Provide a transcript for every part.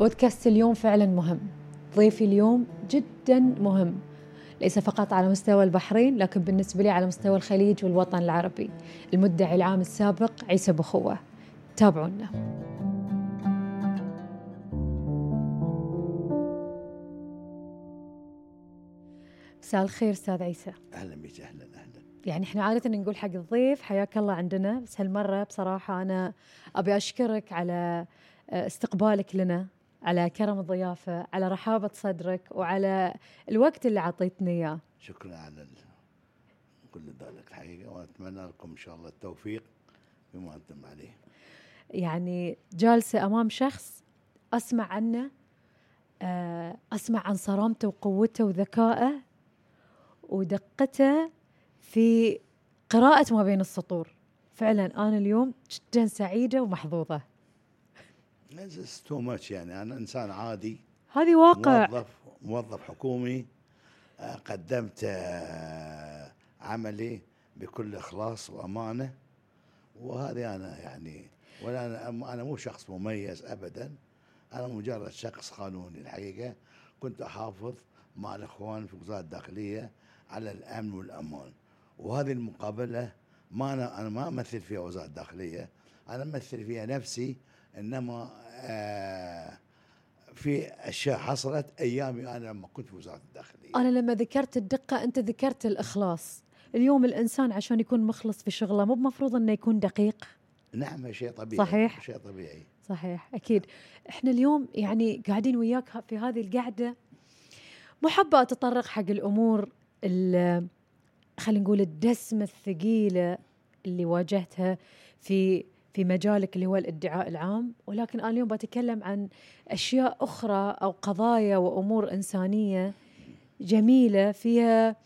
بودكاست اليوم فعلا مهم. ضيفي اليوم جدا مهم. ليس فقط على مستوى البحرين لكن بالنسبة لي على مستوى الخليج والوطن العربي. المدعي العام السابق عيسى بخوة. تابعونا. مساء الخير أستاذ عيسى. أهلا بك أهلا أهلا. يعني إحنا عادة نقول حق الضيف حياك الله عندنا بس هالمرة بصراحة أنا أبي أشكرك على آه، استقبالك لنا. على كرم الضيافة على رحابة صدرك وعلى الوقت اللي عطيتني إياه. شكرا على كل ذلك الحقيقة وأتمنى لكم إن شاء الله التوفيق بما أنتم عليه. يعني جالسة أمام شخص أسمع عنه آه، أسمع عن صرامته وقوته وذكائه ودقته في قراءة ما بين السطور. فعلا أنا اليوم جدا سعيدة ومحظوظة. تو ماتش يعني. أنا إنسان عادي هذه واقع. موظف موظف حكومي آه، قدمت آه، عملي بكل إخلاص وأمانة. وهذه أنا يعني ولا أنا أنا مو شخص مميز ابدا. أنا مجرد شخص قانوني الحقيقة. كنت أحافظ مع الاخوان في وزارة الداخلية على الأمن والأمان. وهذه المقابلة ما أنا أنا ما أمثل فيها وزارة الداخلية. أنا أمثل فيها نفسي إنما آه في أشياء حصلت أيامي أنا لما كنت في وزارة الداخلية. أنا لما ذكرت الدقة أنت ذكرت الإخلاص. اليوم الإنسان عشان يكون مخلص في شغله مو بمفروض أنه يكون دقيق. نعم شيء طبيعي. صحيح. شيء طبيعي. صحيح أكيد. إحنا اليوم يعني قاعدين وياك في هذه القعدة. مو حابة أتطرق حق الأمور ال- خلينا نقول الدسمة الثقيلة اللي واجهتها في في مجالك اللي هو الادعاء العام ولكن أنا اليوم بتكلم عن أشياء أخرى أو قضايا وأمور إنسانية جميلة فيها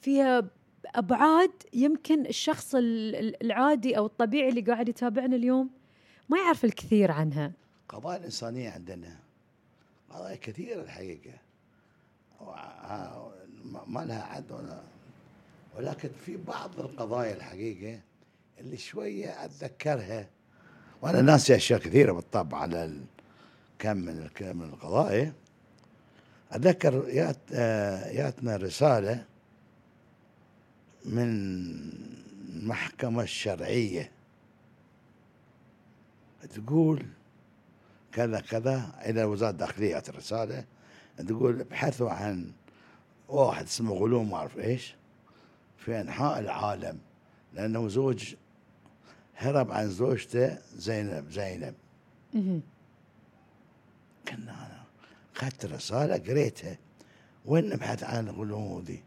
فيها أبعاد يمكن الشخص ال- ال- العادي أو الطبيعي اللي قاعد يتابعنا اليوم ما يعرف الكثير عنها. قضايا الإنسانية عندنا قضايا كثيرة الحقيقة. ما لها عد ولا ولكن في بعض القضايا الحقيقة اللي شوية أتذكرها وأنا ناسي أشياء كثيرة بالطبع على كم من الك- من القضايا أتذكر يات آه، يأتنا رسالة من المحكمة الشرعية. تقول كذا كذا إلى وزارة الداخلية الرسالة. تقول ابحثوا عن واحد اسمه غلوم ما أعرف إيش في أنحاء العالم لأنه زوج هرب عن زوجته زينب زينب. كنا أنا أخذت الرساله قريتها وين نبحث عن الغلوم دي؟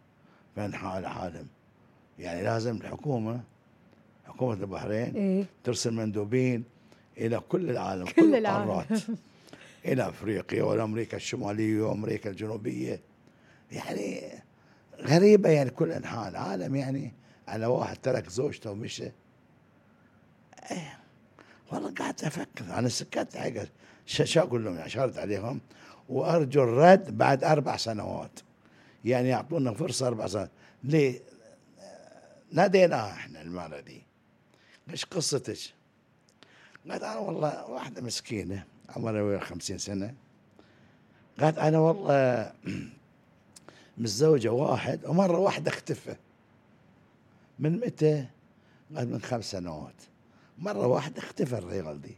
في انحاء العالم يعني لازم الحكومة حكومة البحرين إيه. ترسل مندوبين إلى كل العالم كل العالم. القارات. إلى أفريقيا والامريكا الشمالية وأمريكا الجنوبية. يعني غريبة يعني كل أنحاء العالم يعني على واحد ترك زوجته ومشى. إيه، والله قعدت أفكر. أنا سكت حاجة. شو أقول لهم؟ يعني شارت عليهم. وأرجو الرد بعد أربع سنوات. يعني يعطونا فرصة أربع سنوات. ليه؟ ناديناها إحنا المرة دي. إيش قصتك؟ قالت أنا والله واحدة مسكينة عمرها ويا 50 سنة. قالت أنا والله متزوجة واحد ومرة واحدة اختفى. من متى؟ قالت من خمس سنوات. مرة واحدة اختفى الرجال دي.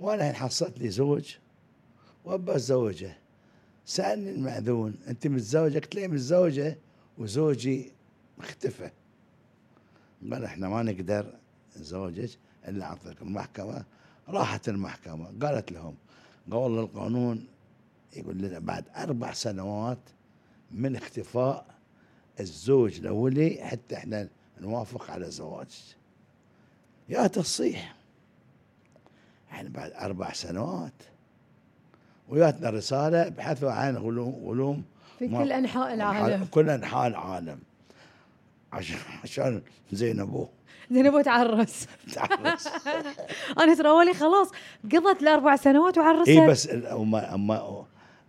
وأنا الحين حصلت لي زوج وأبى أتزوجه. سألني المأذون أنت متزوجة؟ قلت له متزوجة. وزوجي اختفى. قال إحنا ما نقدر نزوجك إلا عن طريق المحكمة. راحت المحكمة قالت لهم والله القانون يقول لنا بعد أربع سنوات من اختفاء الزوج الأولي حتى إحنا نوافق على زواجك. يا تصيح. يعني بعد أربع سنوات. وياتنا رسالة ابحثوا عن غلوم غلوم في كل أنحاء العالم. كل أنحاء العالم. عشان عشان زينبوه زينب تعرس. تعرس. أنا ترى أولي خلاص قضت الأربع سنوات وعرست. اي بس ال- أما أما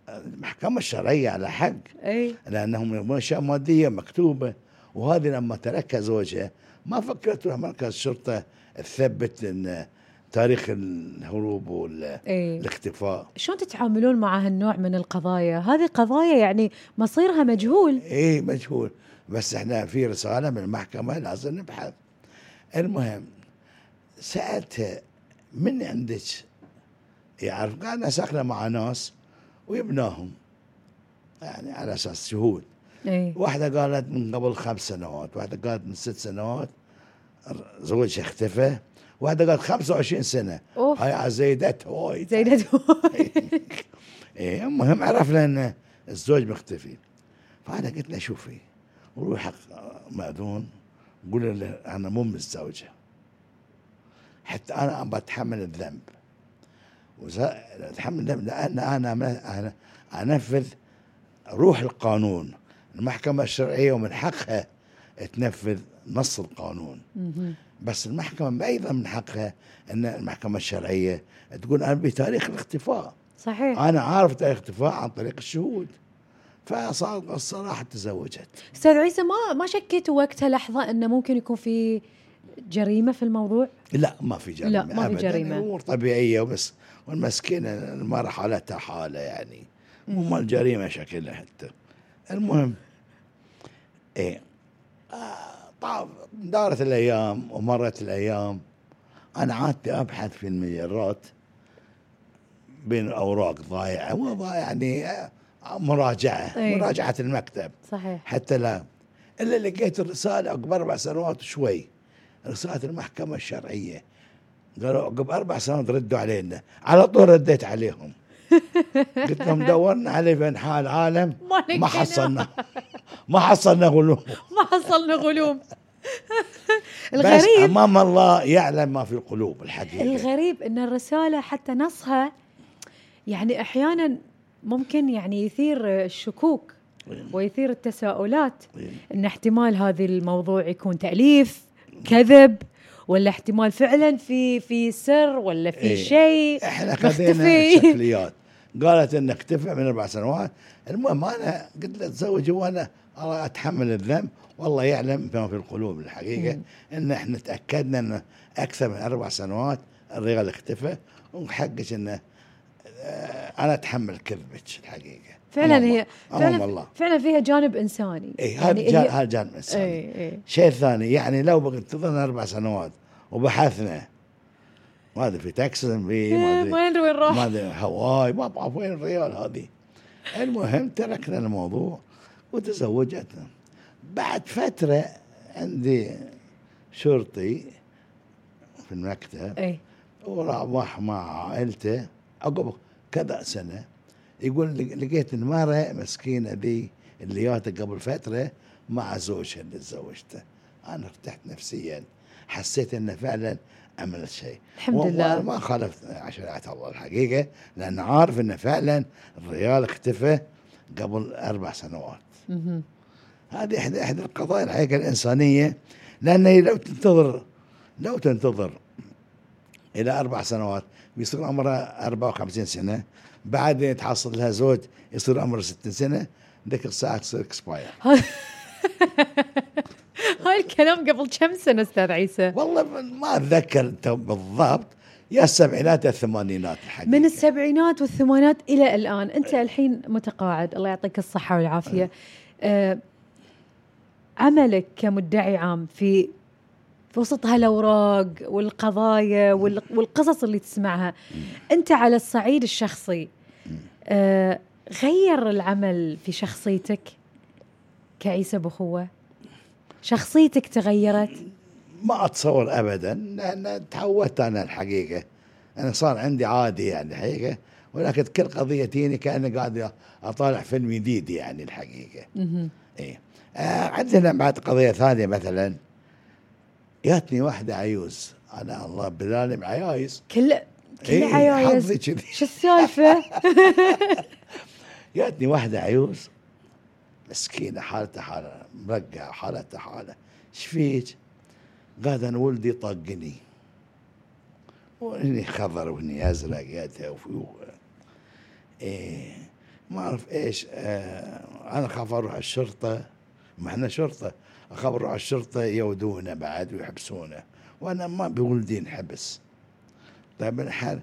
المحكمة الشرعية على حق. إي. لأنهم يبغون أشياء مادية مكتوبة. وهذه لما تركها زوجها ما فكرت تروح مركز شرطة تثبت إن تاريخ الهروب والاختفاء إيه. شلون تتعاملون مع هالنوع من القضايا؟ هذه قضايا يعني مصيرها مجهول. إيه مجهول. بس إحنا في رسالة من المحكمة لازم نبحث. المهم سألتها من عندك؟ يعرف. قاعد ساكنه مع ناس ويبناهم. يعني على أساس شهود. إيه. واحدة قالت من قبل خمس سنوات واحدة قالت من ست سنوات. زوجها اختفى واحدة قالت 25 سنة. أوف. هاي زيدت وايد زينت إيه المهم عرفنا إن الزوج مختفي. فأنا قلت له شوفي روح حق مأذون قول له أنا مو متزوجة. حتى أنا ابى اتحمل الذنب. اتحمل الذنب لأن أنا أنا أنفذ روح القانون المحكمة الشرعية ومن حقها. تنفذ نص القانون. بس المحكمة أيضا من حقها أن المحكمة الشرعية تقول أنا بتاريخ الاختفاء. صحيح. أنا عارف تاريخ الاختفاء عن طريق الشهود. فصار الصراحة تزوجت. أستاذ عيسى ما ما شكيتوا وقتها لحظة انه ممكن يكون في جريمة في الموضوع؟ لا ما في جريمة لا، ما في. جريمة. امور طبيعية وبس. والمسكينة المراه حالتها حالة يعني. مو مال جريمة شكلها حتى. المهم آه طاف دارت الأيام ومرت الأيام. أنا عادت أبحث في المجرات بين الاوراق ضايعة وضايع يعني آه، مراجعة إيه. مراجعة المكتب. صحيح. حتى لا إلا لقيت الرسالة عقب أربع سنوات وشوي رسالة المحكمة الشرعية. قالوا عقب أربع سنوات ردوا علينا. على طول رديت عليهم. قلت لهم دورنا عليه في انحاء العالم ما ما لقينا. حصلنا. ما حصلنا غلو ما حصلنا غلوم. بس الغريب أمام الله يعلم ما في القلوب الحقيقة. الغريب إن الرسالة حتى نصها يعني أحيانا ممكن يعني يثير الشكوك ويثير التساؤلات. إيه. إن احتمال هذا الموضوع يكون تأليف كذب ولا احتمال فعلا في في سر ولا في إيه. شيء. إحنا خذينا. شكليات قالت انه اختفى من أربع سنوات. المهم أنا قلت له تزوجي وأنا أتحمل الذنب. والله يعلم ما في القلوب الحقيقة إن إحنا تأكدنا انه أكثر من أربع سنوات الرجال اختفى وحقك انه آه، أنا أتحمل كذبك الحقيقة. فعلا هي فعلا الله. فعلا فيها جانب إنساني. اي هذا يعني هذا جانب إنساني. اي اي شيء ثاني يعني لو بقى انتظرنا أربع سنوات وبحثنا ما أدري في تكساس في ما إيه، أدري وين وين ما راح أدري هواي ما بعرف وين الريال هذه. المهم تركنا الموضوع وتزوجتنا. بعد فترة عندي شرطي في المكتب إي وراح مع عائلته عقب كذا سنة يقول لقيت المرأة مسكينة ذي اللي جاتها قبل فترة مع زوجها اللي تزوجته أنا ارتحت نفسيا حسيت إنه فعلا عملت شيء الحمد لله. ما خالفت شريعة الله الحقيقة لأن عارف إنه فعلا الرجال اختفى قبل أربع سنوات. هذه احدى إحدى القضايا الحقيقة الإنسانية لأن لو تنتظر لو تنتظر إلى أربع سنوات بيصير عمرها 54 سنة بعدين يتحصل لها زوج يصير عمره 60 سنة ذيك الساعة تصير expire هاي الكلام قبل كم سنة أستاذ عيسى؟ والله ما أتذكر تو بالضبط. يا السبعينات يا الثمانينات الحقيقة. من السبعينات والثمانينات إلى الآن أنت الحين متقاعد. الله يعطيك الصحة والعافية. آه عملك كمدعي عام في في وسط هالأوراق والقضايا وال- والقصص اللي تسمعها. أنت على الصعيد الشخصي آه غير العمل في شخصيتك كعيسى بخوه شخصيتك تغيرت؟ ما أتصور ابدا. لأن تعودت أنا الحقيقة. أنا صار عندي عادي يعني الحقيقة. ولكن كل قضيه تجيني كأني قاعد أطالع فيلم جديد يعني الحقيقة. مهم. آه عندنا بعد قضية ثانية مثلا. جاتني واحدة عيوز. أنا الله بذالم عيايز. كل كل إيه، عيايز. حظي كذي. شو السالفة؟ جاتني واحدة عيوز. مسكينة حالتها حالة مرقعة حالتها حالة. إيش فيك؟ قالت أنا ولدي طقني وهني خضر وهني أزرق يدها وفوق إيه ما أعرف إيش. آه أنا اخاف أروح الشرطة. ما إحنا شرطة. اخاف أروح الشرطة يودونه بعد ويحبسونه وأنا ما بولدي انحبس طيب الحل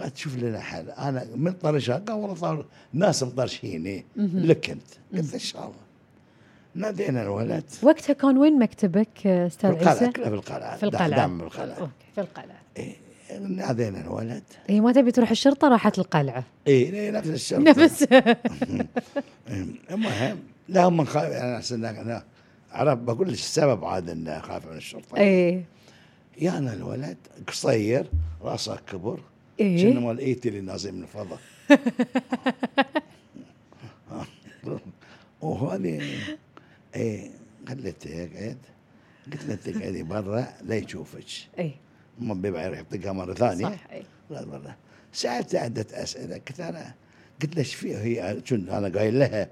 قالت شوف لنا حل أنا من طرشها قال والله صار ناس مطرشين إيه؟ لك أنت. قلت إن شاء الله. نادينا الولد. وقتها كان وين مكتبك في أستاذ القلعة. عيسى؟ في القلعة. في القلعة. دام بالقلعه أوكي في القلعة. إيه نادينا الولد. هي ما تبي تروح الشرطة راحت القلعة. اي نفس الشرطة. نفس. المهم لا هم خايف أنا أحسن أنا عرف بقول لك السبب عاد إنه خاف من الشرطة. إيه. يانا الولد قصير راسه كبر إيه؟ شنو مال إيتي اللي نازل من الفضاء. وهذه إيه خليته يقعد قلت له تقعدي برا لا يشوفك. إيه. ما بيبقى يطقها مرة ثانية. صح إيه. لا مرة سألت عدة أسئلة. قلت أنا قلت له إيش فيه هي؟ أنا قايل لها.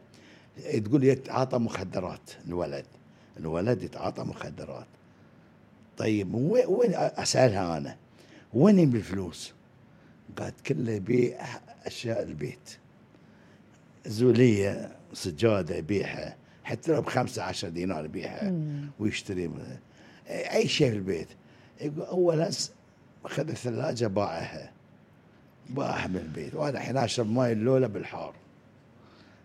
تقول يتعاطى مخدرات. الولد الولد يتعاطى مخدرات. طيب وين أسألها أنا؟ وين يبي الفلوس؟ قالت كله يبيع أشياء البيت. زولية سجادة يبيعها حتى لو بخمسة عشر دينار يبيعها ويشتري منها أي شيء في البيت. يقول أولا أخذ الثلاجة باعها. باعها من البيت. وأنا الحين أشرب ماي اللولة بالحار.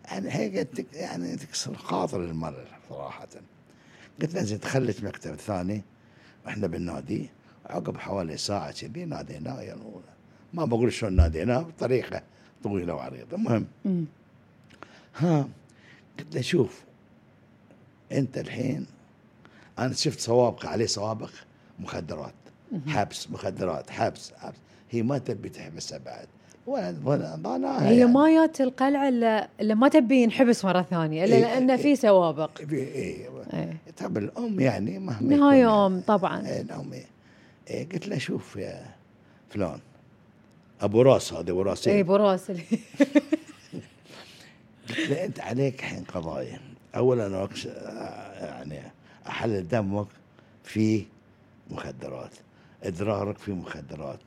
يعني هي يعني تكسر خاطر المرة صراحة. قلت لها زين تخلت مكتب ثاني وإحنا بالنادي عقب حوالي ساعة كذي ناديناه يلا ما بقول شلون ناديناه بطريقة طويلة وعريضة. المهم. ها قلت له شوف انت الحين أنا شفت سوابق عليه سوابق مخدرات. حبس مخدرات حبس حبس. هي ما تبي تحبسها بعد. ضناها هي يعني. ما جات القلعة الا الا ما تبي ينحبس مرة ثانية إلا إيه، لأنه إيه. في سوابق في إيه. إيه طب الأم يعني مهما نهاية. أم طبعا إيه الأم إيه. إيه قلت له شوف يا فلان أبو راس هذا أبو راسين اي براسل قلت له أنت عليك الحين قضايا اولا أكش- يعني احلل دمك في مخدرات اضرارك في مخدرات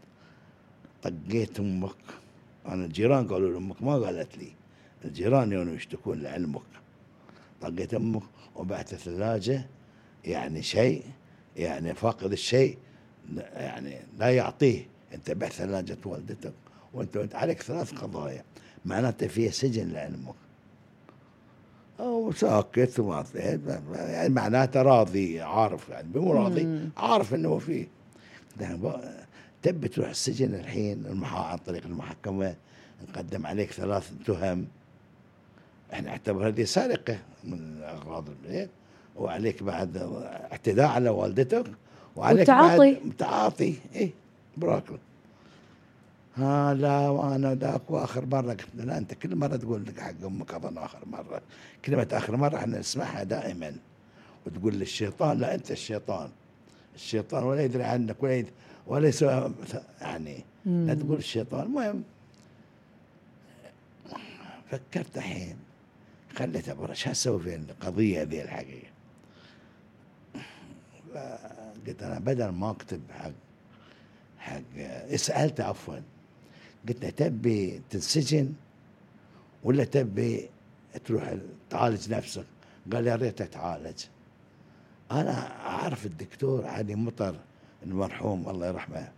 طقيت أمك أنا الجيران قالوا لأمك ما قالت لي. الجيران يونوا يشتكون لعلمك. طقيت أمك وبعت الثلاجة يعني شيء يعني فاقد الشيء يعني لا يعطيه. أنت بعت ثلاجة والدتك وأنت وأنت عليك ثلاث قضايا. معناته فيها سجن لعلمك. وساكت وما يعني معناته راضي عارف يعني مو راضي. عارف إنه فيه. تبي تروح السجن الحين المحا عن طريق المحكمة نقدم عليك ثلاث تهم. إحنا نعتبر هذه سرقه من أغراض البيت وعليك بعد اعتداء على والدتك وعليك وتعاطي. بعد تعاطي إيه براكل. ها لا وأنا ذاك وآخر مرة قلت له لا أنت كل مرة تقول لك حق أمك أظن آخر مرة. كلمة آخر مرة إحنا نسمعها دائما وتقول للشيطان لا أنت الشيطان. الشيطان ولا يدري عنك ولا يدري ولا يسوى يعني لا تقول الشيطان. المهم فكرت الحين خليت أبغى شو أسوي في القضية ذي الحقيقة؟ قلت أنا بدل ما أكتب حق حق سالته عفوا قلت له تبي تنسجن ولا تبي تروح تعالج نفسك؟ قال يا ريت أتعالج. أنا أعرف الدكتور علي مطر المرحوم الله يرحمه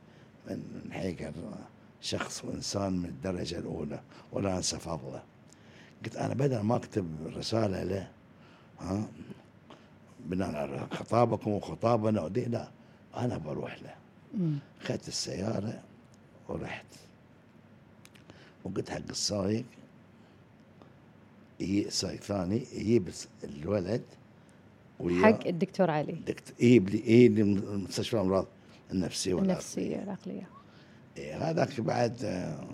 من حقيقه شخص وإنسان من الدرجة الأولى ولا أنسى فضله. قلت أنا بدل ما أكتب رسالة له ها بناء على خطابكم وخطابنا ودي لا أنا بروح له. مم. اخذت السيارة ورحت. وقلت حق السايق سايق ثاني يجيب الولد حق الدكتور علي. دكت- يجيب لي يجيب لي من مستشفى الأمراض النفسية والعقلية. النفسية العقلية. إيه هذاك بعد آه،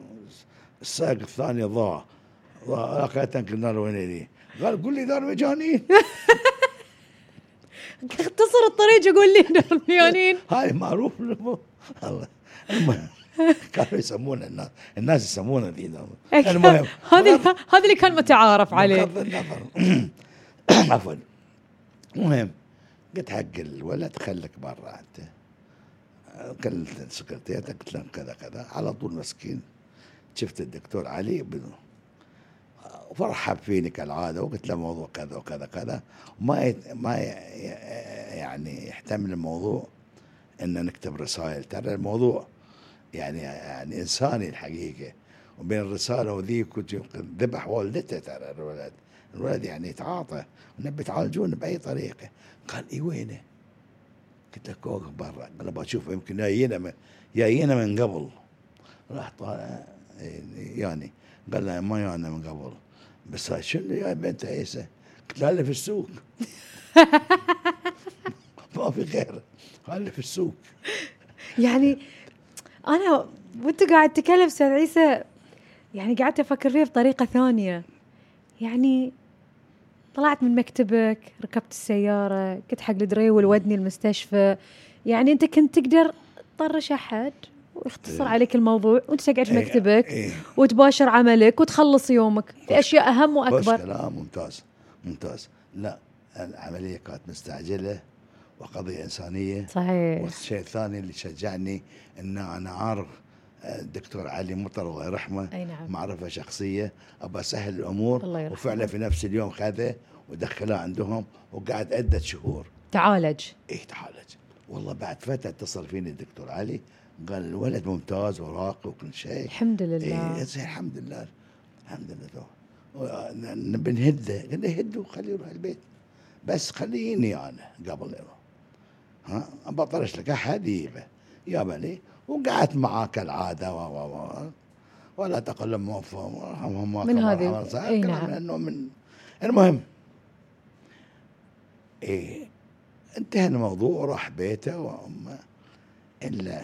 السائق الثاني ضاع. قلنا له وين لي قال قول لي دار مجانين. اختصر الطريق يقول لي درميانين هاي معروف. له. الله. المهم كانوا يسمونه الناس الناس يسمونه ذي دار. المهم هذه هذا اللي كان متعارف عليه بغض النظر. عفوا. المهم قلت حق الولد خليك برا أنت. كلمت سكرتيرته قلت له كذا كذا. على طول مسكين. شفت الدكتور علي فرحب فيني كالعاده وقلت له موضوع كذا وكذا كذا. ما يت- ما يعني يحتمل الموضوع إن نكتب رسائل. ترى الموضوع يعني يعني إنساني الحقيقة. وبين الرسالة وذيك ذبح والدته ترى الولد. الولد يعني يتعاطى نبي تعالجونه بأي طريقة. قال إي وينه؟ قلت له كوك برا. قال بشوف يمكن جاينا من جاينا من قبل. راح طالع يعني قال له ما جانا من قبل. بس شنو يا بنت عيسى؟ قلت له في السوق. ما في غيره قال في السوق. يعني أنا وأنت قاعد تتكلم أستاذ عيسى يعني قعدت أفكر فيها بطريقة ثانية. يعني طلعت من مكتبك ركبت السيارة قلت حق الدريول ودني المستشفى. يعني أنت كنت تقدر تطرش أحد ويختصر إيه. عليك الموضوع وأنت تقعد في إيه، مكتبك إيه. وتباشر عملك وتخلص يومك في أشياء أهم بس واكبر كلام ممتاز ممتاز. لا العملية كانت مستعجلة وقضية إنسانية. صحيح. والشيء الثاني اللي شجعني إن أنا عارف الدكتور علي مطر الله يرحمه. أي نعم. معرفة شخصية ابى أسهل الأمور. الله يرحمه. وفعلا في نفس اليوم خذه ودخله عندهم وقعد عدة شهور. تعالج. إيه تعالج. والله بعد فترة اتصل فيني الدكتور علي قال الولد ممتاز وراقي وكل شيء. الحمد إيه لله زين الحمد لله. الحمد لله. و- نبي نهده. قلنا هده وخليه يروح البيت. بس خليني أنا قبل يروح. ها؟ بطرش لك أحد يجيبه جابني وقعدت معاه كالعاده و و و ولا تقل موفق من هذه- أي نعم. انه من المهم. إيه انتهى الموضوع وراح بيته وامه إلا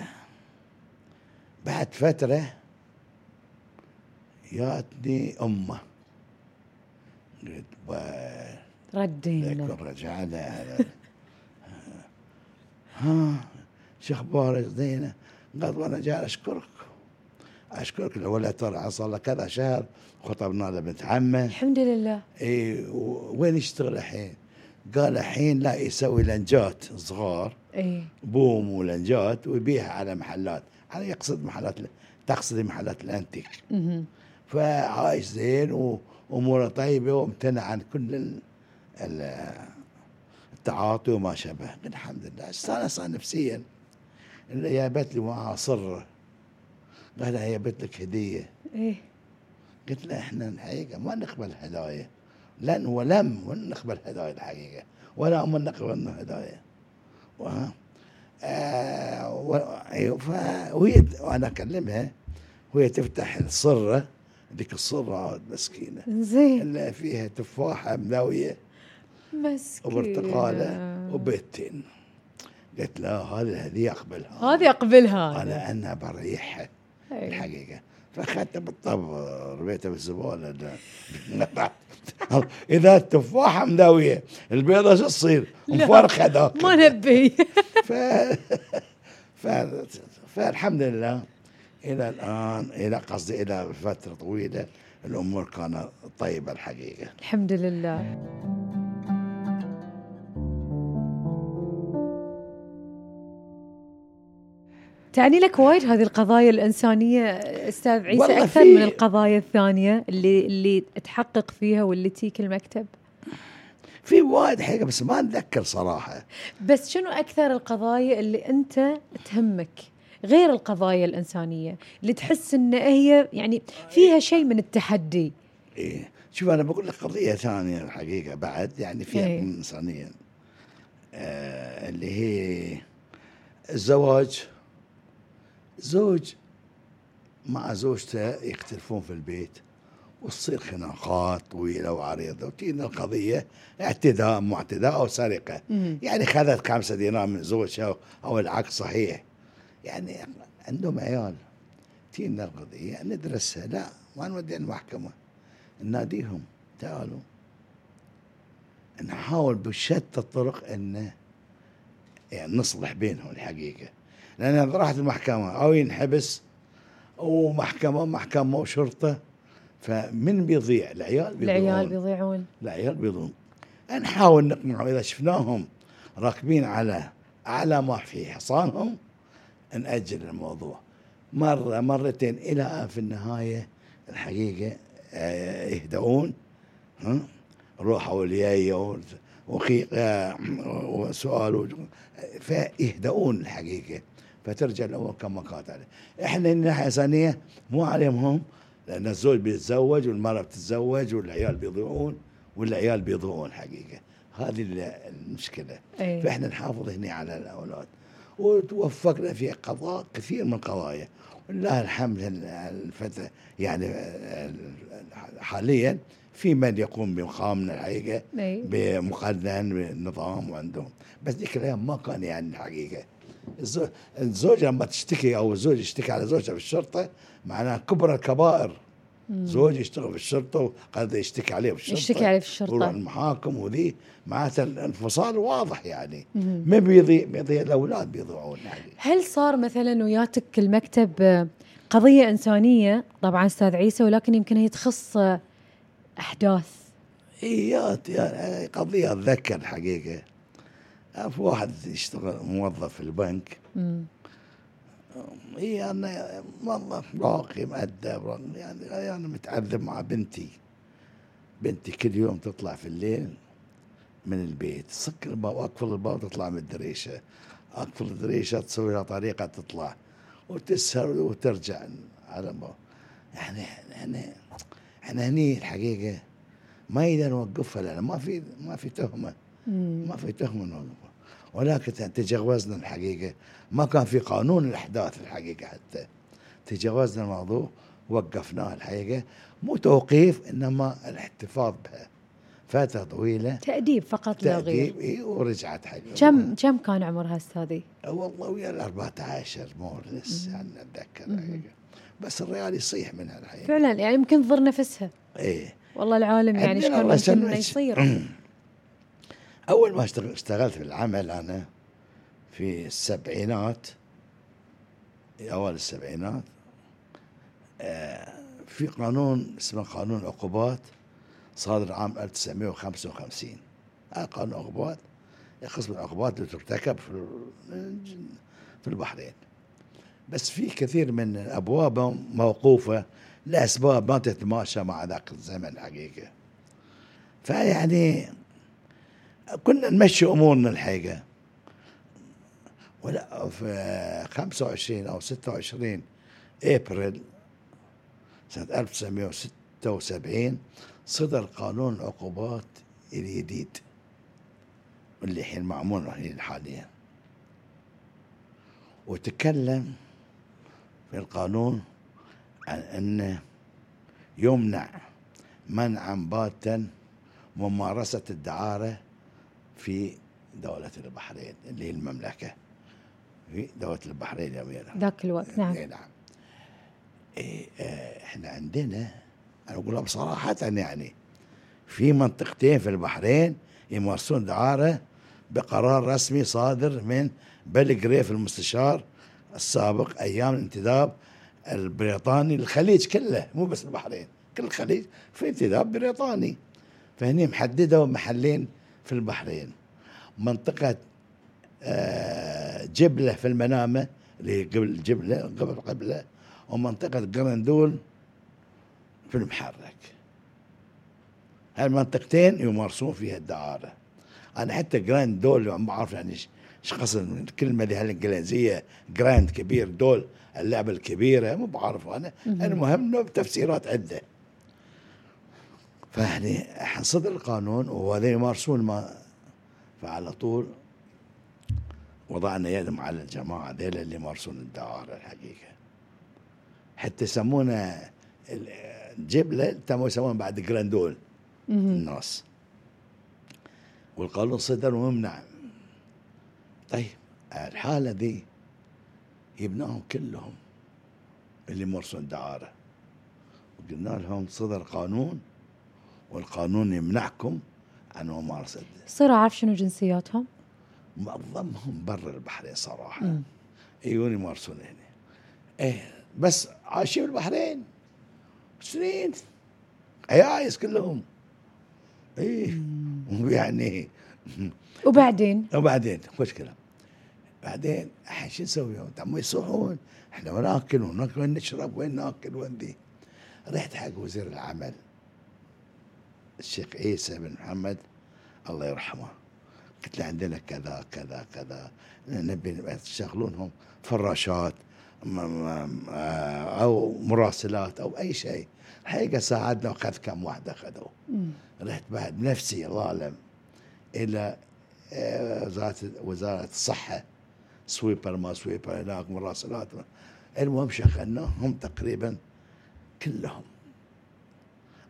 بعد فترة جاتني أمه. قلت "با- ردينا. لكن رجعنا على- ها شو أخبارك زينة؟ قالت وأنا جاي أشكرك. أشكرك الولد ترى صار له كذا شهر خطبنا له بنت عمه الحمد لله. اي وين يشتغل الحين؟ قال الحين لا يسوي لنجات صغار اي بوم ولنجات ويبيعها على محلات. على يقصد محلات تقصد محلات الأنتيك. فعايش زين وأموره طيبة وامتنع عن كل ال- ال- التعاطي وما شابه. الحمد لله. استانس نفسيا اللي جابت لي معها صره قال هي جابت لك هدية. إيه. قلت له إحنا الحقيقة ما نقبل هدايا. لن ولم نقبل هدايا الحقيقة ولا هم نقبل هدايا. و آه ف- وهي وأنا أكلمها وهي تفتح الصرة. ذيك الصرة مسكينة. زين. اللي فيها تفاحة ملاوية. مسكينة. وبرتقالة وبيتين قلت لا هذه الهديه أقبلها. هذه أقبلها. أنا أنا بريحها. الحقيقة. فاخذته بالطب رميته بالزباله. إذا التفاحة مداويه البيضة شو تصير؟ مفرخة ذاك. ما نبي. ف... ف... فالحمد لله إلى الآن إلى قصدي إلى فترة طويلة الأمور كانت طيبة الحقيقة. الحمد لله. تعني لك وايد هذه القضايا الإنسانية أستاذ عيسى في- من القضايا الثانية اللي اللي تحقق فيها واللي تيك المكتب. في وايد حقيقة بس ما أتذكر صراحة. بس شنو أكثر القضايا اللي أنت تهمك؟ غير القضايا الإنسانية اللي تحس أن هي يعني فيها شيء من التحدي. إيه. شوف أنا بقول لك قضية ثانية الحقيقة بعد يعني فيها إيه. إنسانية. آه اللي هي الزواج زوج. مع زوجته يختلفون في البيت وتصير خناقات طويله وعريضه وتجينا القضية اعتداء مو اعتداء أو سرقة. يعني خذت خمسة دينار من زوجها أو العكس صحيح. يعني عندهم عيال. تجينا القضية ندرسها. لا ما نودي المحكمة. نناديهم تعالوا. نحاول بشتى الطرق ان يعني نصلح بينهم الحقيقة. لأن اذا راحت المحكمة. أو ينحبس ومحكمه محكمة وشرطه فمن بيضيع؟ العيال بيضيعون. العيال بيضيعون. العيال بيضون. نحاول نقنعهم إذا شفناهم راكبين على أعلى ما في حصانهم ناجل الموضوع. مرة مرتين إلى آن في النهاية الحقيقة آه، يهدؤون. والياية وخيقة وسؤال فيهدؤون الحقيقة. فترجع الأمور كما كانت عليه إحنا الناحيه الانسانيه مو عليهم هم لأن الزوج بيتزوج والمرأة بتتزوج والعيال بيضيعون والعيال بيضيعون حقيقة. هذه ال- المشكلة. أي. فإحنا نحافظ هنا على الأولاد. وتوفقنا في قضاء كثير من القضايا. ولله الحمد ال- الفترة يعني حاليا في من يقوم بمقامنا الحقيقة اي بمقنن بالنظام وعندهم. بس ذيك الأيام ما كان يعني الحقيقة الزو- الزوجة لما تشتكي أو الزوج يشتكي على زوجته في الشرطه معناها كبر الكبائر. زوج يشتغل في الشرطه وقد يشتكي عليه في الشرطه يشتكي عليه في الشرطة. ويروح المحاكم وذي. معناته الانفصال واضح يعني. ما بيضيع بيضيع الأولاد بيضيعون يعني. هل صار مثلا وياتك المكتب آه، قضية إنسانية؟ طبعا أستاذ عيسى ولكن يمكن هي تخص آه، أحداث. ايات يعني قضية أتذكر الحقيقة. في واحد يشتغل موظف في البنك أنا موظف راقي مؤدب يعني أنا متعذب مع بنتي. بنتي كل يوم تطلع في الليل من البيت سكر الباب أقفل الباب تطلع من الدريشة. أقفل الدريشة تسوي لها طريقة تطلع وتسهر وترجع على الباب يعني إحنا إحنا هني الحقيقة ما يقدر نوقفها لأن ما في ما في تهمة. ما في تهمة نوقفها ولكن تجاوزنا الحقيقة. ما كان في قانون الإحداث الحقيقة حتى. تجاوزنا الموضوع وقفناه الحقيقة. مو توقيف إنما الاحتفاظ بها. فترة طويلة. تأديب فقط لا غير. تأديب إيه ورجعت حق كم كم كان عمرها استاذي؟ والله ويا ال 14 مورس يعني أتذكر الحقيقة. بس الريال يصيح منها الحقيقة فعلا يعني يمكن تضر نفسها. إيه. والله العالم يعني إيش كان ممكن انه يصير. أول ما اشتغل- اشتغلت في العمل أنا في السبعينات اوائل السبعينات آه، في قانون اسمه قانون العقوبات صادر عام 1955 هذا قانون العقوبات يخص بالعقوبات اللي ترتكب في في البحرين. بس في كثير من ابوابهم موقوفة لأسباب ما تتماشى مع ذاك الزمن حقيقه فيعني كنا نمشي أمورنا الحقيقة ولا في 25 أو 26 إبريل سنة 1976 صدر قانون العقوبات الجديد اللي الحين معمول حاليا. وتكلم في القانون عن انه يمنع منعا باتا ممارسة الدعارة في دولة البحرين اللي هي المملكة. في دولة البحرين يا أميرة. ذاك الوقت نعم. إيه نعم. إيه آه، إحنا عندنا أنا أقولها بصراحة يعني في منطقتين في البحرين يمارسون دعارة بقرار رسمي صادر من بلغريف المستشار السابق أيام الانتداب البريطاني للخليج كله مو بس البحرين كل الخليج في انتداب بريطاني. فهني محددوا محلين في البحرين. منطقة آه، جبلة في المنامة اللي هي قبل جبلة قبل قبلة ومنطقة قرندول في المحرك. هالمنطقتين يمارسون فيها الدعارة. أنا حتى grand doll ما أعرف يعني إيش إيش قصد من الكلمة اللي هالإنجليزية grand كبير doll اللعبة الكبيرة مو بعرف أنا. المهم إنه بتفسيرات عدة. فيعني صدر القانون وهذول يمارسون ما فعلى طول. وضعنا يدهم على الجماعة ذيلا اللي يمارسون الدعارة الحقيقة. حتى يسمونه ال- الجبلة تموا يسمونه بعد جراندول. الناس. والقانون صدر وممنع. طيب الحالة ذي يبناهم كلهم اللي يمارسون الدعارة وقلنا لهم صدر قانون والقانون يمنعكم عن ممارسة يصير اعرف شنو جنسياتهم؟ معظمهم برا البحرين صراحة. مم. يجون يمارسون هنا إيه بس عايشين بالبحرين. سنين. عيايس كلهم. إيه يعني. وبعدين؟ وبعدين خوش كلام بعدين الحين شو نسوي ما يصوحون إحنا وين ناكل؟ وناكل وين نشرب؟ وين ناكل؟ وين ذي رحت حق وزير العمل. الشيخ عيسى بن محمد الله يرحمه. قلت له عندنا كذا كذا كذا. نبي تشغلونهم فراشات آه، أو مراسلات أو أي شيء. الحقيقة ساعدنا وأخذ كم واحد أخذوه. رحت بعد نفسي الله اعلم إلى آه، وزارة وزارة الصحة. sweeper ما sweeper هناك مراسلات. المهم شغلناهم تقريبا كلهم.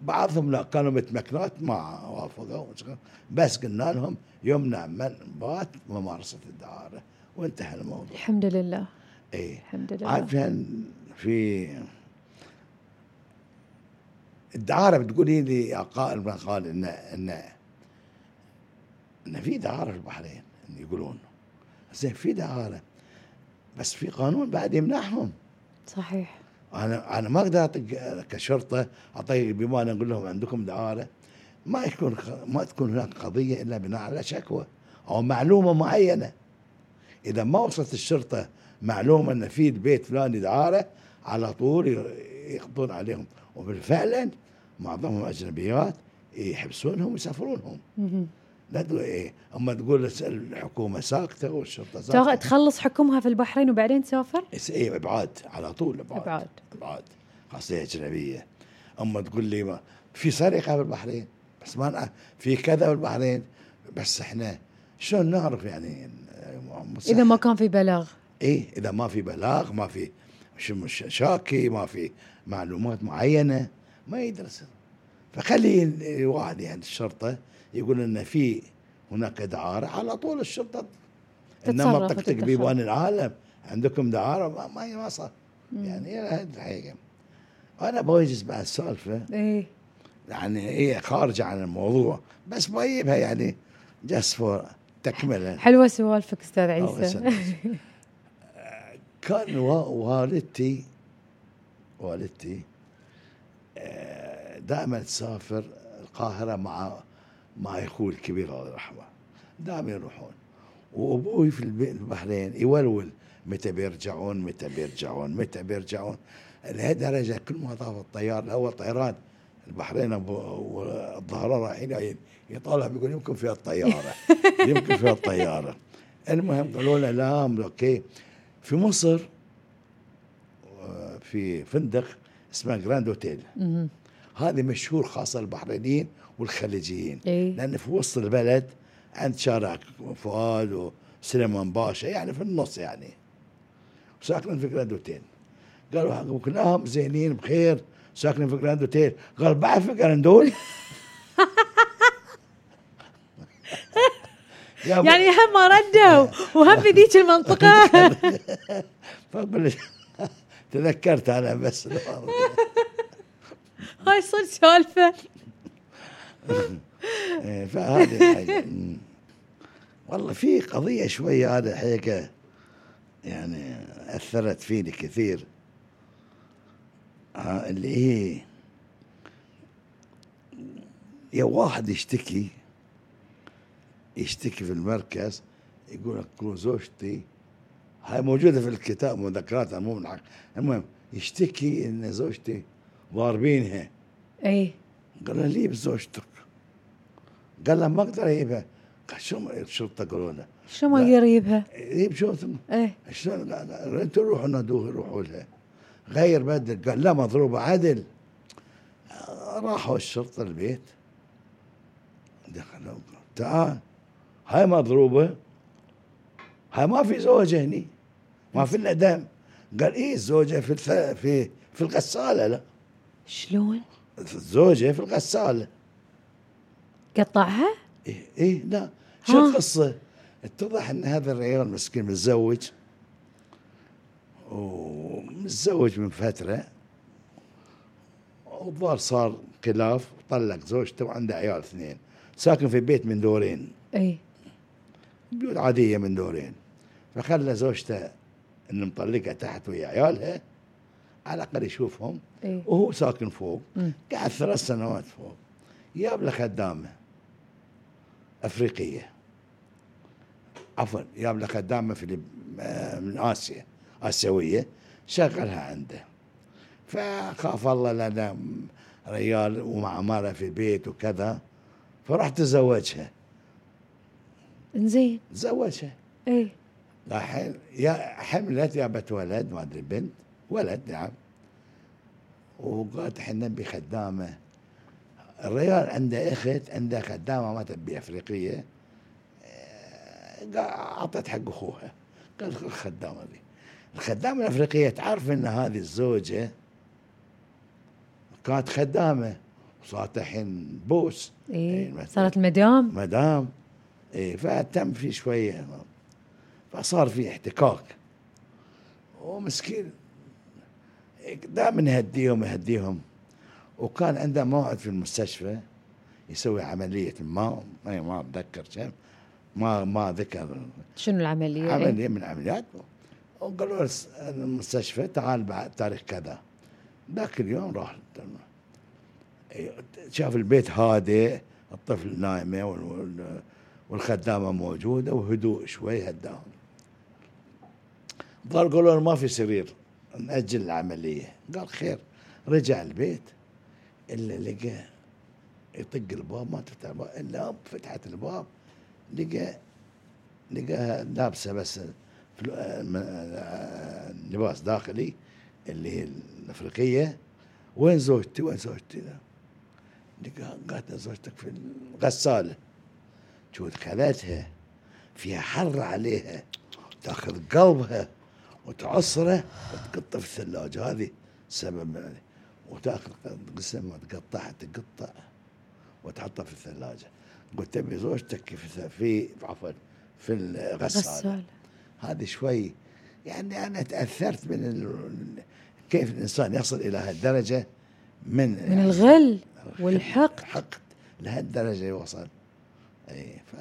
بعضهم لا كانوا متمكنات ما وافقوا بس قلنا لهم يمنع من بات ممارسة الدعارة وانتهى الموضوع. الحمد لله. اي الحمد لله. عاد في الدعارة بتقولي لي يا قائل ما قال إن إن إن في دعارة في البحرين يقولون. زين في دعارة بس في قانون بعد يمنعهم. صحيح. أنا أنا ما أقدر أعطيك كشرطة أعطيك بما أقول لهم عندكم دعارة ما يكون ما تكون هناك قضية إلا بناء على شكوى أو معلومة معينة. إذا ما وصلت الشرطة معلومة إن في البيت فلاني دعارة على طول يقضون عليهم. وبالفعل معظمهم أجنبيات يحبسونهم ويسافرونهم. لا تقول إيه أما تقول الحكومة ساكتة والشرطه ساكتة. تخلص حكمها في البحرين وبعدين تسافر إيه إبعاد على طول إبعاد. إبعاد. إبعاد. خاصية أجنبية. أما تقول لي ما في سرقة في البحرين بس ما في كذا في البحرين بس إحنا شلون نعرف يعني إذا ما كان في بلاغ. إيه إذا ما في بلاغ ما في مش شاكي ما في معلومات معينة ما يدرس. فخلي الواحد يعني الشرطة يقول إن في هناك دعارة على طول الشرطة. إنما طقطق. بيبان العالم. عندكم دعارة؟ ما ما, ما صار. مم. يعني هذه الحقيقة. أنا بوجز بعد السالفة. إيه. يعني هي خارجة عن الموضوع. بس بجيبها يعني just for تكملة. حلوة سوالفك أستاذ عيسى. كان وا- والدتي والدتي دائما تسافر القاهرة مع مع أخوي الكبير الله يرحمه دائما يروحون. وأبوي في الب- البحرين يولول متى بيرجعون متى بيرجعون متى بيرجعون. لهالدرجة كل ما طاف الطيار الأول طيران البحرين والظهران رايحين يطالع بيقول يمكن فيها الطيارة يمكن فيها الطيارة. المهم قالوا له لا أوكي. في مصر آه، في فندق اسمه Grand Hotel. هذه مشهور خاصة البحرينيين والخليجيين. إيه. لأن في وسط البلد عند شارع فؤاد وسليمان باشا يعني في النص يعني. ساكنين في Grand Hotel قالوا كلهم زينين بخير ساكنين في Grand Hotel قال بعد في grand doll أبو- يعني هم ما ردوا وهم في ذيك المنطقة. فأقول لك تذكرت أنا بس. هاي صدق سالفه إيه، فهذه الحاجة. والله في قضية شوية هذا حقيقة يعني أثرت فيني كثير. اللي هي يا واحد يشتكي يشتكي في المركز يقول لك زوجتي. هاي موجودة في الكتاب مذكرات مو من حق المهم يشتكي إن زوجتي ضاربينها. إيه. قال ليه بزوجتك؟ قال له ما أقدر أجيبها. قال شو ما- الشرطه قالوا له شو ما لا. يقدر يجيبها؟ جيب شرطه إيه. شلون؟ أنتوا روحوا نادوه روحوا لها. غير بدل قال لا مضروبة عدل. راحوا الشرطة البيت. دخلوا تعال. هاي مضروبة. هاي ما في زوجه هني. ما في إلا دم. قال إيه الزوجة في. في في الغسالة لا. شلون؟ الزوجة في الغسالة. قطعها؟ إيه, إيه لا. شو القصة؟ اتضح أن هذا الرجال مسكين متزوج. ومتزوج من فترة. والظاهر صار خلاف طلق زوجته وعنده عيال اثنين. ساكن في بيت من دورين. إيه بيوت عادية من دورين. فخلى زوجته اللي مطلقها تحت ويا عيالها على الأقل يشوفهم. إيه وهو ساكن فوق. قعد ثلاث سنوات فوق. جاب له خدامة. أفريقية. عفوا جاب له خدامه في من آسيا آسيوية شغلها عنده. فخاف الله لنا ريال ومع ماله في البيت وكذا فراح تزوجها. زين تزوجها. اي الحين يا حملت جابت ولد ما أدري بنت ولد نعم. وقالت إحنا نبي الرجال عنده إخت عنده خدامة ما تبي أفريقية. أعطت حق أخوها. قال خذ الخدامة ذي الخدامة الأفريقية تعرف إن هذه الزوجة كانت خدامة. وصارت الحين بوس. إيه، مثلاً. صارت المدام مدام. إيه فتم في شوية. فصار في احتكاك. ومسكين. دائما يهديهم يهديهم. وكان عنده موعد في المستشفى يسوي عملية. ما ما ما أتذكر كم ما ما ذكر. شنو العملية؟ إيه. عملية من العمليات. وقالوا له المستشفى تعال بعد تاريخ كذا. ذاك اليوم راح شاف البيت هادئ الطفل نايمة وال- وال- والخدامة موجودة وهدوء شوي هداهم. ظل قالوا ما في سرير نأجل العملية. قال خير رجع البيت. إلا لقى يطق الباب ما تفتح الباب إلا فتحت الباب لقى لقاها لابسة بس لباس داخلي اللي هي الأفريقية. وين زوجتي؟ وين زوجتي؟ لقاها قالت زوجتك في الغسالة. شو دخلتها فيها حر عليها. تأخذ قلبها وتعصره وتقطه في الثلاجة. هذه سبب يعني. وتاخذ قسم وتقطعها تقطع وتحطها في الثلاجة. قلت تبي زوجتك في في عفوا في الغسالة. هذه شوي يعني أنا تأثرت من ال- كيف الإنسان يصل إلى هالدرجة من من الغل والحقد. حقد لهالدرجة يوصل. إي ف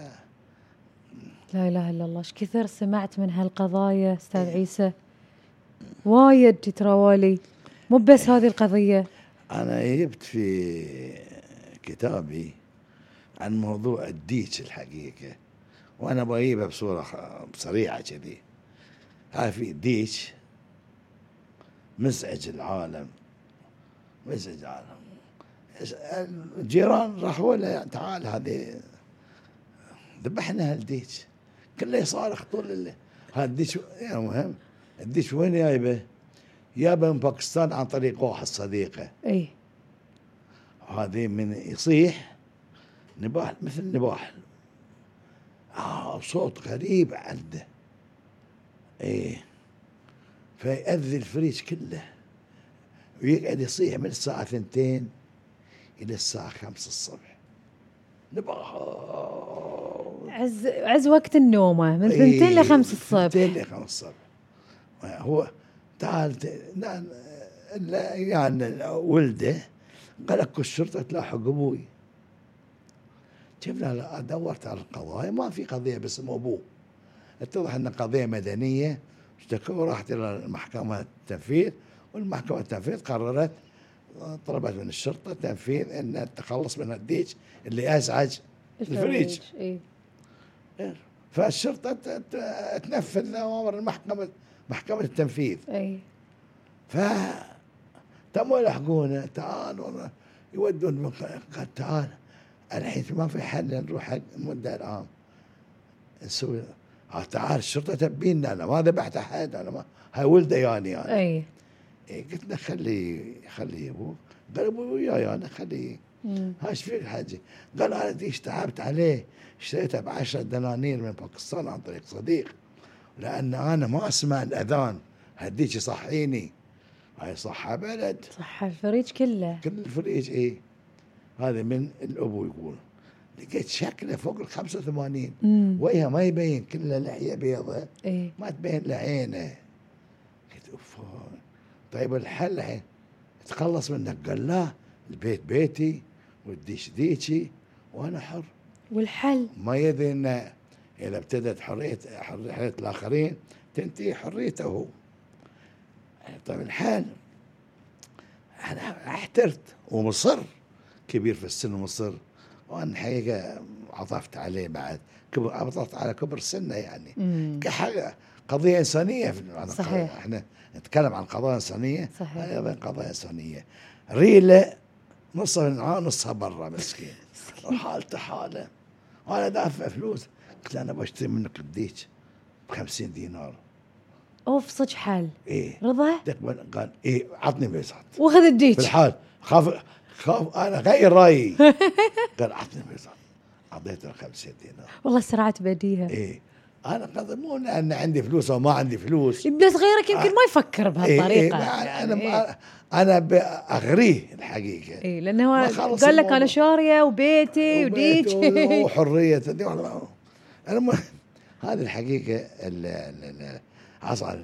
لا إله إلا الله. إيش كثر سمعت من هالقضايا أستاذ عيسى؟ وايد تتراوالي مو بس هذه القضية. أنا جبت في كتابي عن موضوع الديش الحقيقة وأنا بجيبها بصورة خ- سريعة كذي. هاي في ديش مزعج العالم مزعج العالم. الجيران راحوا له تعال هذه ذبحنا هالديش كله يصارخ طول الليل. هذا الديش يا مهم الديش وين جايبه؟ جابه من باكستان عن طريق واحد صديقه. إي. هذه من يصيح نباح مثل نباح. آه صوت غريب عنده. إيه فيأذي الفريج كله. ويقعد يصيح من الساعة ثنتين إلى الساعة خمسة الصبح. نباح. عز عز وقت النومة من إيه، ثنتين لخمس الصبح. ثنتين لخمس الصبح. هو تعال يعني ولده قال لك الشرطة تلاحق أبوي. لا دورت على القضايا ما في قضية باسم ابوه اتضح أن قضية مدنية اشتكوا وراحت إلى المحكمة التنفيذ والمحكمة التنفيذ قررت طلبت من الشرطة تنفيذ إن التخلص من الديج اللي أزعج الفريج. اي فالشرطة ت- ت- تنفذ أوامر المحكمة. محكمة التنفيذ. أي. ف تموا يلحقونه تعال والله يودون قال تعال الحين ما في حل نروح حق المدعي العام. نسوي تعال الشرطة تبينا أنا ما ذبحت أحد أنا ما هاي ولده ياني أنا أي. إيه قلت له خليه خليه أبوه. قال أبوي وياي أنا خليه. ها إيش فيك حاجي؟ قال أنا ديج تعبت عليه اشتريته ب 10 دنانير من باكستان عن طريق صديق. لأن أنا ما أسمع الأذان. هالديك يصحيني. هاي صحة بلد صح الفريج كله. كل الفريج إيه. هذا من الأبو يقول لقيت شكله فوق ال 85 امم وجهه ما يبين كله لحيه بيضة. اي ما تبين له عينه قلت أوف. طيب الحل الحين تخلص منك. قال لا البيت بيتي والديش ديشي وأنا حر. والحل؟ ما يدري ان إذا ابتدت حريه حرية الآخرين تنتهي حريته. هو طيب الحال أنا احترت ومصر كبير في السن ومصر وأنا الحقيقة عطفت عليه بعد كبر عطفت على كبر سنه يعني. كحاجة قضية إنسانية في. صحيح. إحنا نتكلم عن قضايا إنسانية صحيح. أيضا قضايا إنسانية. ريلة نصها نصها برا مسكين. وحالته حالة. وأنا دافع فلوس. قلت له أنا بشتري منك الديك ب 50 دينار. أوف صدق حال. إيه. رضا؟ تقبل قال إيه عطني بيزات. واخذ الديك بالحال خاف خاف أنا غير رأيي. قال عطني بيزات. أعطيته 50 دينار. والله سرعت بديها إيه. أنا قد مو لأن عندي فلوس أو ما عندي فلوس. بس غيرك يمكن ما يفكر إيه إيه بهالطريقه ما- يعني أنا إيه. أنا بأغريه الحقيقة. اي لأنه قال لك. أنا شارية وبيتي وديك وحريه. المهم هذه الحقيقة ال- ال- ال- حصل.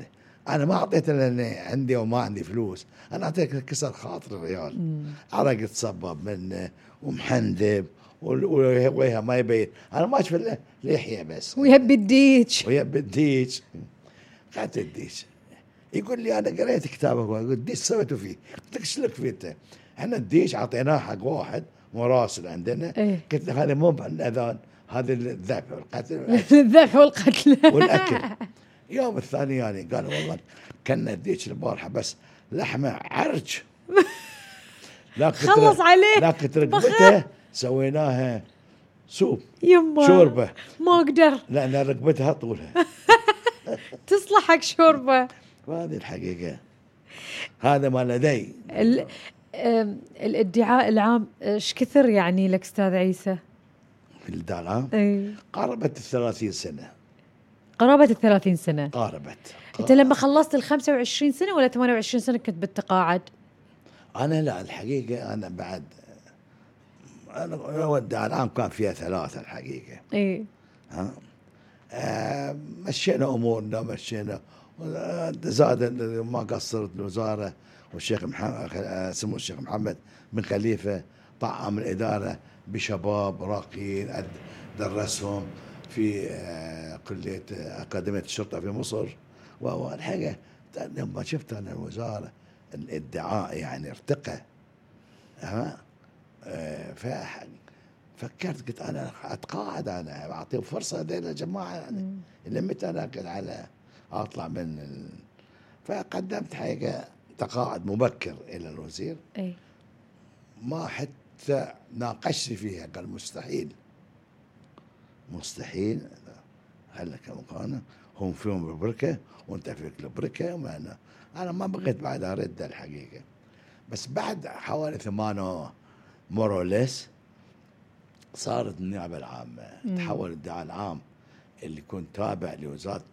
أنا ما اعطيته لاني عندي وما عندي فلوس. أنا اعطيته كسر خاطر الريال عرق تصبب منه ومحندب وجهه ما يبين. أنا ما أشوف لحية بس. ويهبي الديك ويا بالديش قعدت الديش يقول لي أنا قريت كتابك يقول الديش سويته فيه. قلت لك فيه أنت؟ إحنا الديش أعطيناه حق واحد مراسل عندنا. إيه. قلت له هذا مو بالاذان هذا الذبح والقتل. الذبح والقتل. والأكل. يوم الثاني يعني قال والله كنا الديش البارحة بس لحمة عرج. لا خلص عليه. لا رقبته سويناها سوب. يما. شوربة. ما أقدر. لأن رقبتها طولها تصلح حق شوربة. وهذه الحقيقة. هذا ما لدي. ال- الادعاء العام إيش كثر يعني لك أستاذ عيسى؟ في الدعم إي. قاربت الثلاثين سنة. قرابة ال 30 سنة. قاربت. أنت لما خلصت ال 25 سنة ولا 28 سنة كنت بالتقاعد؟ أنا لا الحقيقة أنا بعد أنا ودع العام كان فيها ثلاثة الحقيقة. إي. ها؟ آه، مشينا أمورنا مشينا. زاد ما قصرت الوزارة والشيخ محمد آه، سمو الشيخ محمد بن خليفة طعم الإدارة. بشباب راقيين درسهم في آه، كلية آه، أكاديمية الشرطة في مصر. والحقيقة لما شفت أنا الوزارة الادعاء يعني ارتقى ها آه، فكرت قلت أنا أتقاعد أنا أعطيهم فرصة هذول الجماعة يعني لميت أنا قلت على أطلع من ال... فقدمت حقيقه تقاعد مبكر إلى الوزير. اي ما حتى ناقشت فيها قال مستحيل. مستحيل. هل لك مكانه هم فيهم البركه وأنت فيك البركه وما أنا. أنا ما بغيت بعد أرد الحقيقة. بس بعد حوالي ثمانية موروليس صارت النيابة العامة. تحول الدعاء العام اللي كنت تابع لوزارة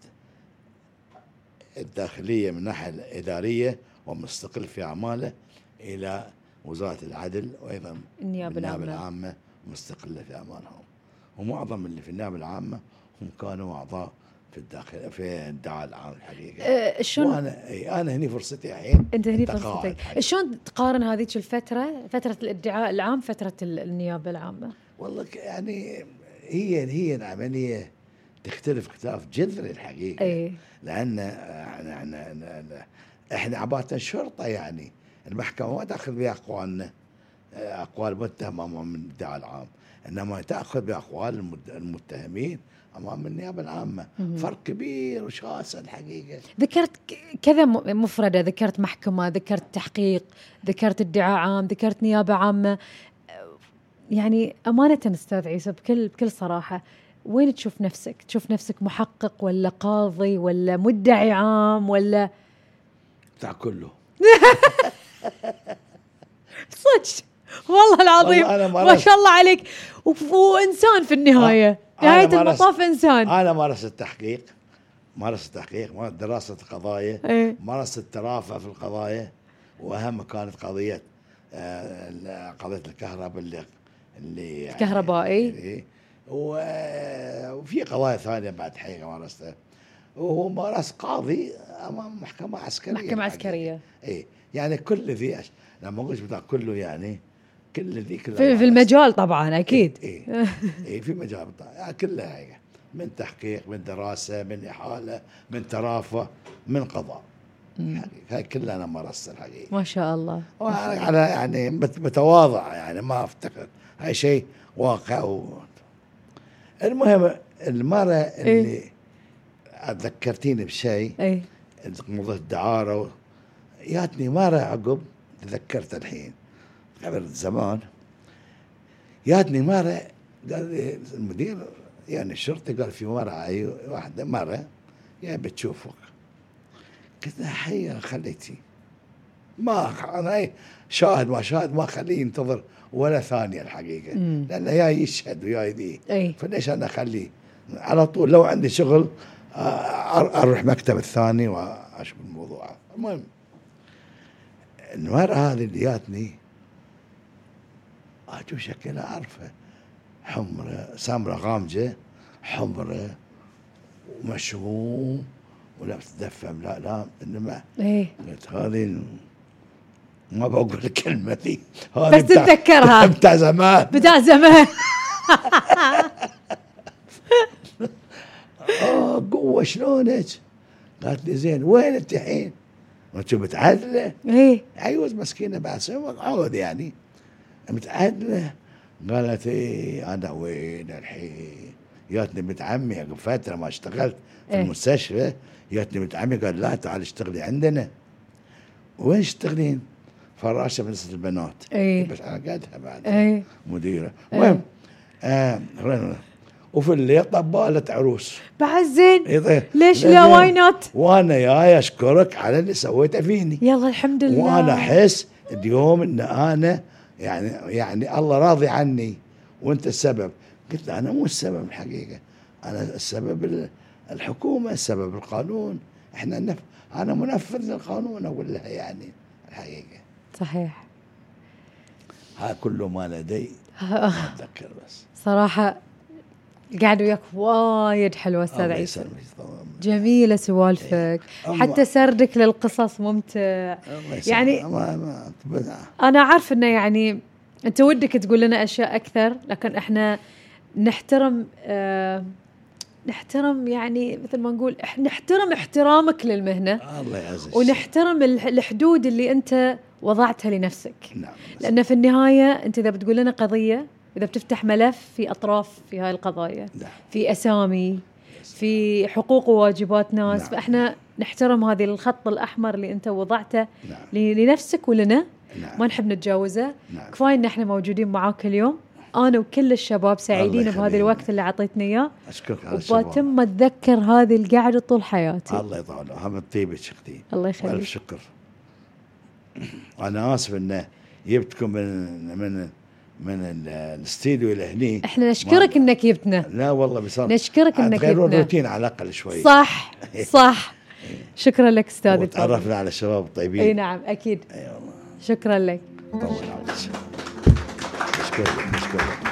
الداخلية من الناحيه الإدارية ومستقل في أعماله إلى وزارة العدل وأيضا النيابة النيابه العامة. مستقلة في اعمالهم ومعظم اللي في النيابة العامة هم كانوا أعضاء في الداخل في الدعاء العام الحقيقة. أه شلون؟ وأنا إي أنا هني فرصتي الحين أنت هني فرصتك. شلون تقارن هذيك الفترة؟ فترة الادعاء العام فترة ال- النيابة العامة. والله يعني هي هي العملية تختلف اختلاف جذري الحقيقة. إي. لأن إحنا إحنا عبارة شرطة يعني. المحكمة ما تأخذ بها أقوالنا. آه، أقوال متهم أمام الادعاء العام. إنما تأخذ باقوال المد- المتهمين أمام النيابة العامة. فرق كبير وشاسع الحقيقة. ذكرت كذا مفردة. ذكرت محكمة ذكرت تحقيق ذكرت ادعاء عام ذكرت نيابة عامة. يعني أمانة أستاذ عيسى بكل بكل صراحة وين تشوف نفسك؟ تشوف نفسك محقق ولا قاضي ولا مدعي عام ولا بتاع كله. صدق. والله العظيم. والله أنا ما شاء الله عليك. و- وإنسان في نهاية مرست- المطاف إنسان. أنا مارست التحقيق. مارست التحقيق. مارست دراسة القضايا. إيه. مارست الترافع في القضايا. وأهم كانت قضية آه، قضية الكهرباء اللي اللي يعني الكهربائي. و- وفي قضايا ثانية بعد حقيقة مارستها وهو مارس قاضي أمام محكمة عسكرية. محكمة الحقيقة. عسكرية. اي يعني كل ذي أش... لما قلت بتاع كله يعني كل ذي كلها في, في مارست. المجال طبعا أكيد اي اي في مجال بالطبع. كلها هي من تحقيق من دراسة من إحالة من ترافع من قضاء الحقيقة. هاي كلها أنا مارست الحقيقة ما شاء الله على يعني مت- متواضع يعني ما افتكر هاي شيء واقع و... المهم المرة اللي ذكرتيني بشيء اي موضوع الدعارة و... ياتني مرة عقب تذكرت الحين قبل زمان. ياتني مرة قال لي المدير يعني الشرطي قال في مرة أي واحدة مرة يا بتشوفك. قلت لها حيا خليتي. ما أنا إيه شاهد ما شاهد ما خليه ينتظر ولا ثانية الحقيقة. مم. لأنه يا يشهد ويا ذي أي. فليش أنا أخليه؟ على طول لو عندي شغل أروح مكتب الثاني وأشوف الموضوع. المهم. المرأة هذه اللي جاتني أشوف شكلها اعرفها حمرة سمرة غامجة حمرة ومشموم ولا بتدفم لا لا إنما اي قلت هذه ما بقول الكلمة ذي بس هذه بتاع- تتذكرها. بتاع زمان بتاع زمان آه قوة شلونك؟ قالت لي زين وين انت الحين؟ قلت له متعدله اي عيوز مسكينة بعد عود يعني متعدله قالت إيه أنا وين الحين؟ جاتني بنت عمي فترة ما اشتغلت في إيه. المستشفى جاتني بنت عمي قال لا تعال اشتغلي عندنا وين تشتغلين؟ فراشة نسبة البنات إيه. بس على قدها بعد اي مديرة إيه. المهم آه خلينا- وفي الليل طبالة عروس. بعد زين إيه طيب. ليش. لا؟ why not وأنا جاي أشكرك على اللي سويته فيني. يلا الحمد لله. وأنا أحس اليوم إن أنا يعني يعني الله راضي عني. وأنت السبب. قلت له أنا مو السبب الحقيقة. أنا السبب ال- الحكومة السبب القانون. إحنا نف... أنا منفذ للقانون أقول لها يعني الحقيقة. صحيح. ها كل ما لدي اتذكر بس. صراحة قاعد وياك وايد حلوة أستاذ عيسى. جميلة سوالفك. أما- حتى سردك للقصص ممتع. الله. يعني-. أنا عارف إنه يعني أنت ودك تقول لنا أشياء أكثر لكن إحنا نحترم آه نحترم يعني مثل ما نقول نحترم احترامك للمهنة الله يعزك. ونحترم الح- الحدود اللي أنت وضعتها لنفسك. نعم لأن في النهاية أنت إذا بتقول لنا قضية إذا بتفتح ملف في أطراف في هاي القضايا نعم. في أسامي في حقوق وواجبات ناس نعم. فإحنا نحترم هذه الخط الأحمر اللي أنت وضعته نعم. لنفسك ولنا. نعم. ما نحب نتجاوزه. نعم. كفاية إن إحنا موجودين معاك اليوم. أنا وكل الشباب سعيدين بهذا. الوقت اللي أعطيتنا إياه. أشكرك على الشباب. وبتم أتذكر هذه القعدة طول حياتي. الله يطول هم طيبك أختي الله يخليك. شكر. أنا آسف إنه جبتكم من من من ال- الاستديو إلى هني إحنا نشكرك إنك جبتنا. لا والله بصراحه نشكرك إنك جبتنا. الروتين على الأقل شوي. صح صح. شكرا لك أستاذ وتعرفنا على الشباب الطيبين. إي نعم أكيد. أي والله. شكرا لك. طول عمرك. اشكرك اشكرك